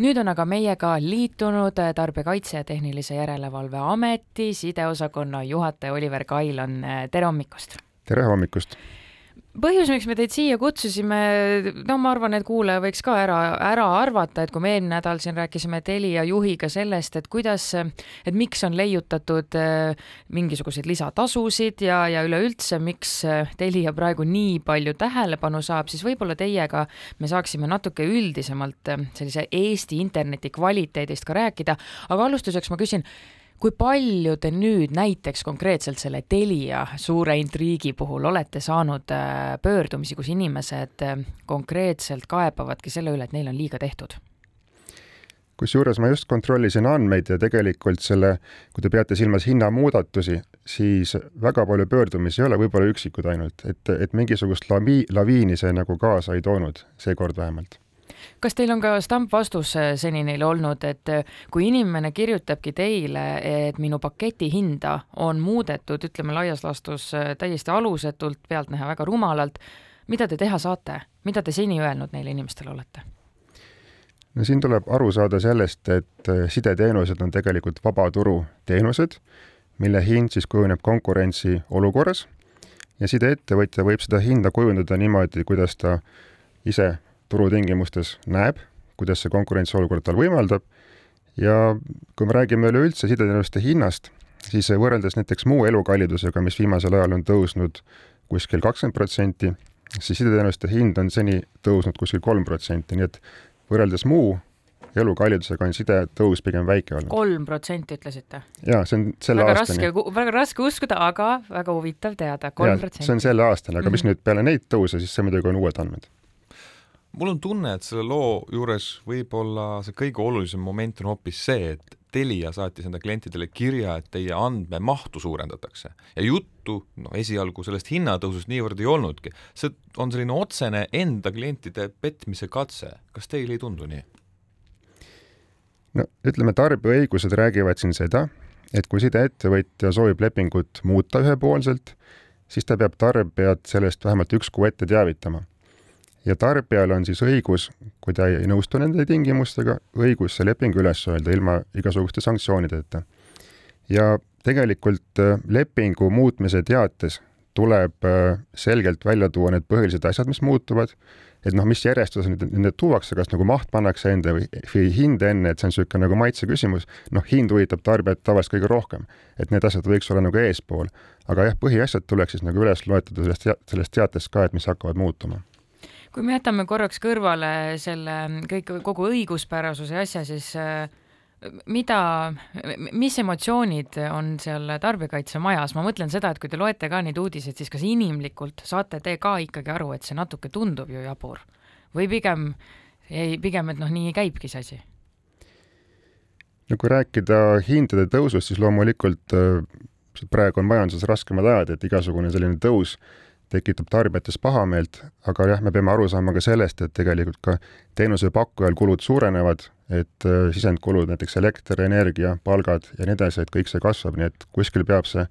nüüd on aga meiega liitunud Tarbijakaitse ja Tehnilise Järelevalve Ameti sideosakonna juhataja Oliver Kailan, tere hommikust! tere hommikust! Põhjus, miks me teid siia kutsusime, no ma arvan, et kuulaja võiks ka ära, ära arvata, et kui me eelmine nädal siin rääkisime Telia juhiga sellest, et kuidas, et miks on leiutatud äh, mingisuguseid lisatasusid ja, ja üleüldse, miks äh, Telia praegu nii palju tähelepanu saab, siis võib-olla teiega me saaksime natuke üldisemalt äh, sellise Eesti interneti kvaliteedist ka rääkida, aga alustuseks ma küsin, kui palju te nüüd näiteks konkreetselt selle Telia suure intriigi puhul olete saanud äh, pöördumisi, kus inimesed äh, konkreetselt kaebavadki selle üle, et neil on liiga tehtud? kusjuures ma just kontrollisin andmeid ja tegelikult selle, kui te peate silmas hinnamuudatusi, siis väga palju pöördumisi ei ole, võib-olla üksikud ainult, et, et mingisugust lavi, laviini see nagu kaasa ei toonud, seekord vähemalt kas teil on ka stampvastus äh, seni neile olnud, et äh, kui inimene kirjutabki teile, et minu paketi hinda on muudetud, ütleme laias laastus äh, täiesti alusetult, pealtnäha väga rumalalt, mida te teha saate, mida te seni öelnud neile inimestele olete? no siin tuleb aru saada sellest, et sideteenused on tegelikult vabaturu teenused, mille hind siis kujuneb konkurentsi olukorras ja sideettevõtja võib seda hinda kujundada niimoodi, kuidas ta ise turutingimustes näeb, kuidas see konkurentsiolukord tal võimaldab ja kui me räägime üleüldse sideteenuste hinnast, siis võrreldes näiteks muu elukallidusega, mis viimasel ajal on tõusnud kuskil kakskümmend protsenti, siis sideteenuste hind on seni tõusnud kuskil kolm protsenti, nii et võrreldes muu elukallidusega on side tõus pigem väike olnud. kolm protsenti ütlesite? jaa, see on selle väga aastani. raske, väga raske uskuda, aga väga huvitav teada, kolm protsenti. see on selle aastani, aga mm -hmm. mis nüüd peale neid tõuse, siis see muidugi on uued andmed mul on tunne, et selle loo juures võib-olla see kõige olulisem moment on hoopis see, et Telia saatis enda klientidele kirja, et teie andmemahtu suurendatakse ja juttu, noh, esialgu sellest hinnatõusust niivõrd ei olnudki. see on selline otsene enda klientide petmise katse, kas teile ei tundu nii? no ütleme, tarbijaõigused räägivad siin seda, et kui sideettevõtja soovib lepingut muuta ühepoolselt, siis ta peab tarbijat sellest vähemalt üks kuu ette teavitama ja tarbijal on siis õigus, kui ta ei nõustu nende tingimustega, õigus see leping üles öelda ilma igasuguste sanktsioonideta. ja tegelikult äh, lepingu muutmise teates tuleb äh, selgelt välja tuua need põhilised asjad, mis muutuvad, et noh, mis järjestuses need, need tuuakse, kas nagu maht pannakse ende või, või hind enne, et see on niisugune nagu maitse küsimus, noh, hind huvitab tarbijat tavaliselt kõige rohkem. et need asjad võiks olla nagu eespool. aga jah, põhiasjad tuleks siis nagu üles loetada sellest, sellest teatest ka, et mis hakkavad muutuma kui me jätame korraks kõrvale selle kõik, kogu õiguspärasuse asja, siis äh, mida, mis emotsioonid on seal tarbijakaitsemajas, ma mõtlen seda, et kui te loete ka neid uudiseid, siis kas inimlikult saate te ka ikkagi aru, et see natuke tundub ju jabur või pigem, ei, pigem, et noh, nii käibki see asi? no kui rääkida hindade tõusust, siis loomulikult äh, praegu on majanduses raskemad ajad, et igasugune selline tõus tekitab tarbijates pahameelt, aga jah, me peame aru saama ka sellest, et tegelikult ka teenusepakkujal kulud suurenevad, et äh, sisendkulud, näiteks elekter, energia, palgad ja nii edasi, et kõik see kasvab, nii et kuskil peab see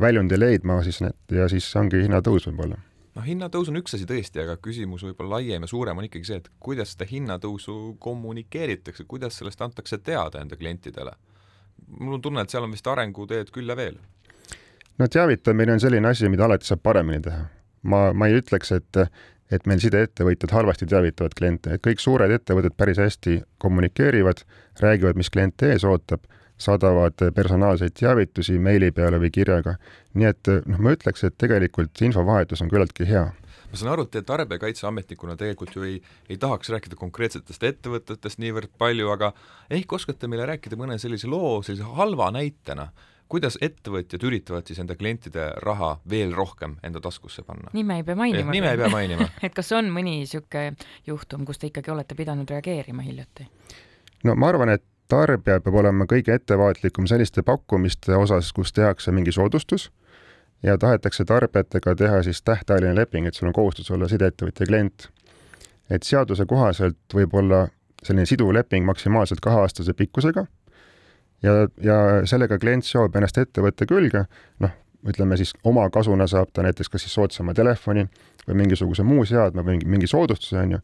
väljundi leidma siis need ja siis ongi hinnatõus võib-olla noh, hinnatõus on üks asi tõesti, aga küsimus võib-olla laiem ja suurem on ikkagi see, et kuidas seda hinnatõusu kommunikeeritakse, kuidas sellest antakse teada enda klientidele. mul on tunne, et seal on vist arenguteed küll ja veel no teavitamine on selline asi, mida alati saab paremini teha. ma, ma ei ütleks, et, et meil sideettevõtjad halvasti teavitavad kliente, et kõik suured ettevõtted päris hästi kommunikeerivad, räägivad, mis klient ees ootab, saadavad personaalseid teavitusi meili peale või kirjaga. nii et noh, ma ütleks, et tegelikult infovahetus on küllaltki hea ma saan aru, et te tarbijakaitseametnikuna tegelikult ju ei, ei tahaks rääkida konkreetsetest ettevõtetest niivõrd palju, aga ehk oskate meile rääkida mõne sellise loo sellise halva näitena, kuidas ettevõtjad üritavad siis enda klientide raha veel rohkem enda taskusse panna? nime ei pea mainima. nime ei pea mainima et kas on mõni niisugune juhtum, kus te ikkagi olete pidanud reageerima hiljuti? no ma arvan, et tarbija peab olema kõige ettevaatlikum selliste pakkumiste osas, kus tehakse mingi soodustus ja tahetakse tarbijatega teha siis tähtajaline leping, et sul on kohustus olla sideettevõtja klient. et seaduse kohaselt võib olla selline siduv leping maksimaalselt kaheaastase pikkusega ja, ja sellega klient seob ennast ettevõtte külge, noh, ütleme siis oma kasuna saab ta näiteks kas siis soodsama telefoni või mingisuguse muu seadme või mingi, mingi soodustuse, on ju,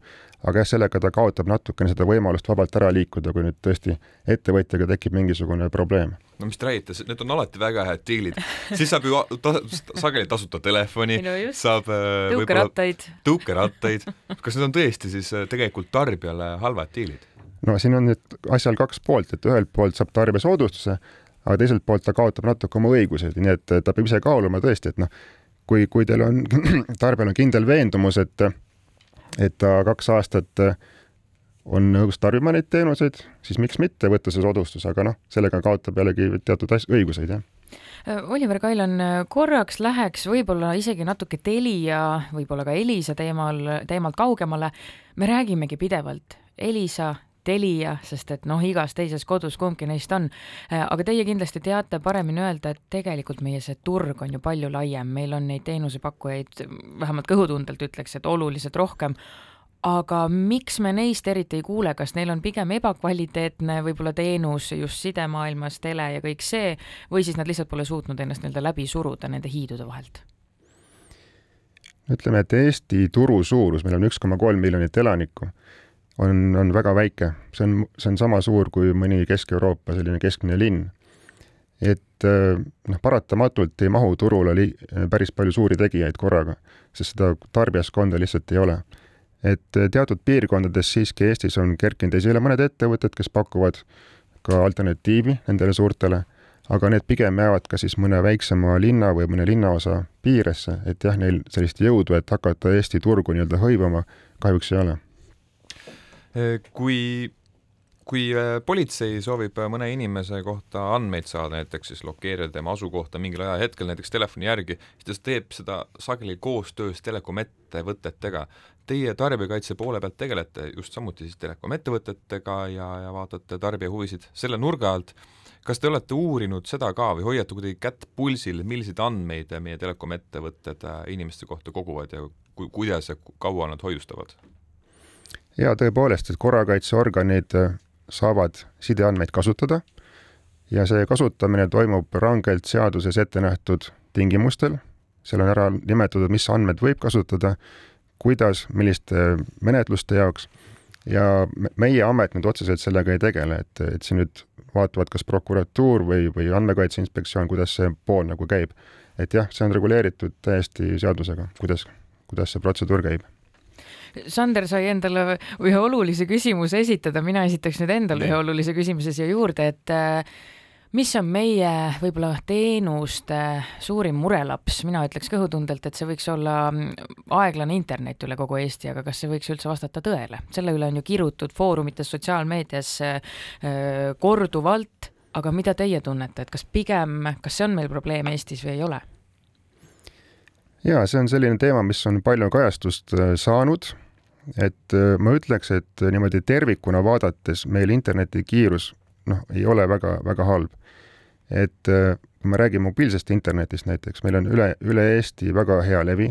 aga jah, sellega ta kaotab natukene seda võimalust vabalt ära liikuda, kui nüüd tõesti ettevõtjaga tekib mingisugune probleem. no mis te räägite, need on alati väga head diilid, siis saab ju ta, sageli tasuta telefoni no, saab äh, tõukerattaid, tõukerattaid, kas need on tõesti siis äh, tegelikult tarbijale halvad diilid? No siin on nüüd asjal kaks poolt, et ühelt poolt saab tarbija soodustuse, aga teiselt poolt ta kaotab natuke oma õiguseid, nii et ta peab ise kaaluma tõesti, et noh, kui, kui teil on, tarbijal on kindel veendumus, et et ta kaks aastat on nõus tarbima neid teenuseid, siis miks mitte võtta see soodustus, aga noh, sellega kaotab jällegi teatud õiguseid, jah. Oliver Kailan, korraks läheks võib-olla isegi natuke Telia, võib-olla ka Elisa teemal, teemalt kaugemale. me räägimegi pidevalt Elisa, Telia, sest et noh, igas teises kodus kumbki neist on. aga teie kindlasti teate paremini öelda, et tegelikult meie see turg on ju palju laiem, meil on neid teenusepakkujaid, vähemalt kõhutundelt ütleks, et oluliselt rohkem aga miks me neist eriti ei kuule, kas neil on pigem ebakvaliteetne võib-olla teenus just sidemaailmas, tele ja kõik see, või siis nad lihtsalt pole suutnud ennast nii-öelda läbi suruda nende hiidude vahelt? ütleme, et Eesti turu suurus, meil on üks koma kolm miljonit elanikku on, on väga väike, see on, see on sama suur kui mõni Kesk-Euroopa selline keskmine linn. et äh, noh, paratamatult ei mahu turule li-, päris palju suuri tegijaid korraga, sest seda tarbijaskonda lihtsalt ei ole. et teatud piirkondades siiski Eestis on kerkinud esile mõned ettevõtted, kes pakuvad ka alternatiivi nendele suurtele, aga need pigem jäävad ka siis mõne väiksema linna või mõne linnaosa piiresse, et jah, neil sellist jõudu, et hakata Eesti turgu nii-öelda hõivama, kahjuks ei ole kui, kui äh, politsei soovib äh, mõne inimese kohta andmeid saada, näiteks siis lokeerida tema asukohta mingil ajahetkel, näiteks telefoni järgi, siis ta teeb seda sageli koostöös telekomettevõtetega. Teie tarbijakaitse poole pealt tegelete just samuti siis telekomettevõtetega ja, ja vaatate tarbija huvisid selle nurga alt. kas te olete uurinud seda ka või hoiate kuidagi kätt pulsil, milliseid andmeid meie telekomettevõtted inimeste kohta koguvad ja ku-, kuidas ja kaua nad hoiustavad? Ja tõepoolest, et korrakaitseorganid äh, saavad sideandmeid kasutada ja see kasutamine toimub rangelt seaduses ette nähtud tingimustel, seal on ära nimetatud, mis andmeid võib kasutada, kuidas, milliste menetluste jaoks. Ja meie amet nüüd otseselt sellega ei tegele, et, et siin nüüd vaatavad, kas prokuratuur või, või Andmekaitse Inspektsioon, kuidas see pool nagu käib. et jah, see on reguleeritud täiesti seadusega, kuidas, kuidas see protseduur käib Sander sai endale ühe olulise küsimuse esitada, mina esitaks nüüd endale ühe olulise küsimuse siia juurde, et äh, mis on meie võib-olla teenuste suurim murelaps, mina ütleks kõhutundelt, et see võiks olla mm, aeglane internet üle kogu Eesti, aga kas see võiks üldse vastata tõele? selle üle on ju kirutud foorumites, sotsiaalmeedias äh, korduvalt, aga mida teie tunnete, et kas pigem, kas see on meil probleem Eestis või ei ole? jaa, see on selline teema, mis on palju kajastust äh, saanud et äh, ma ütleks, et niimoodi tervikuna vaadates meil interneti kiirus noh, ei ole väga, väga halb. et äh, kui me räägime mobiilsest internetist näiteks, meil on üle, üle Eesti väga hea levi,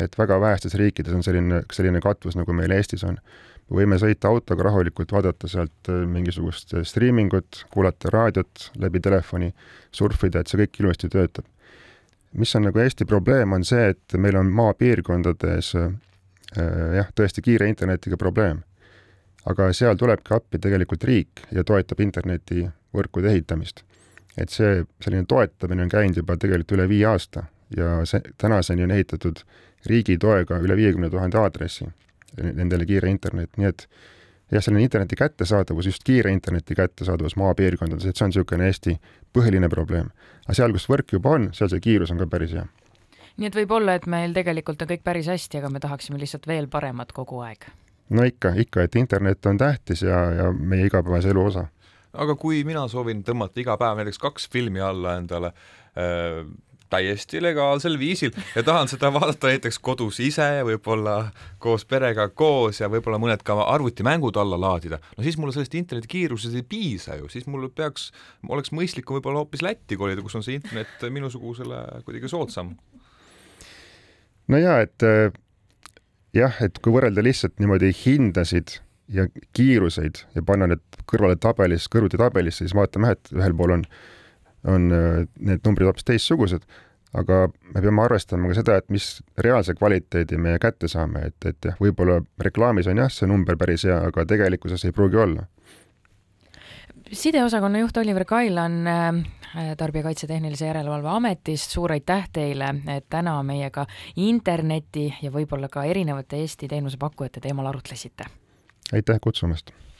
et väga vähestes riikides on selline, selline katvus, nagu meil Eestis on. võime sõita autoga rahulikult, vaadata sealt äh, mingisugust striimingut, kuulata raadiot läbi telefoni, surfida, et see kõik ilusti töötab. mis on nagu Eesti probleem, on see, et meil on maapiirkondades Äh, jah, tõesti kiire internetiga probleem. aga seal tulebki appi tegelikult riik ja toetab internetivõrkude ehitamist. et see, selline toetamine on käinud juba tegelikult üle viie aasta ja see, tänaseni on ehitatud riigi toega üle viiekümne tuhande aadressi nendele kiire internet, nii et jah, selline interneti kättesaadavus, just kiire interneti kättesaadavus maapiirkondades, et see on niisugune Eesti põhiline probleem. aga seal, kus võrk juba on, seal see kiirus on ka päris hea nii et võib-olla, et meil tegelikult on kõik päris hästi, aga me tahaksime lihtsalt veel paremat kogu aeg. no ikka, ikka, et internet on tähtis ja, ja meie igapäevase elu osa. aga kui mina soovin tõmmata iga päev näiteks kaks filmi alla endale äh, täiesti legaalsel viisil ja tahan seda vaadata näiteks kodus ise, võib-olla koos perega koos ja võib-olla mõned ka arvutimängud alla laadida, no siis mulle sellest internetikiirusest ei piisa ju, siis mul peaks, oleks mõistlikum võib-olla hoopis Lätti kolida, kus on see internet minusugusele kuidagi soodsam no jaa, et äh, jah, et kui võrrelda lihtsalt niimoodi hindasid ja kiiruseid ja panna need kõrvale tabelis, kõrvuti tabelisse, siis vaatame, et ühel pool on, on äh, need numbrid hoopis teistsugused. aga me peame arvestama ka seda, et mis reaalse kvaliteedi me kätte saame, et, et jah, võib-olla reklaamis on jah, see number päris hea, aga tegelikkuses ei pruugi olla sideosakonna juht Oliver Kailan äh, Tarbijakaitse Tehnilise Järelevalve Ametist, suur aitäh teile, et täna meiega interneti ja võib-olla ka erinevate Eesti teenusepakkujate teemal arutlesite. aitäh kutsumast!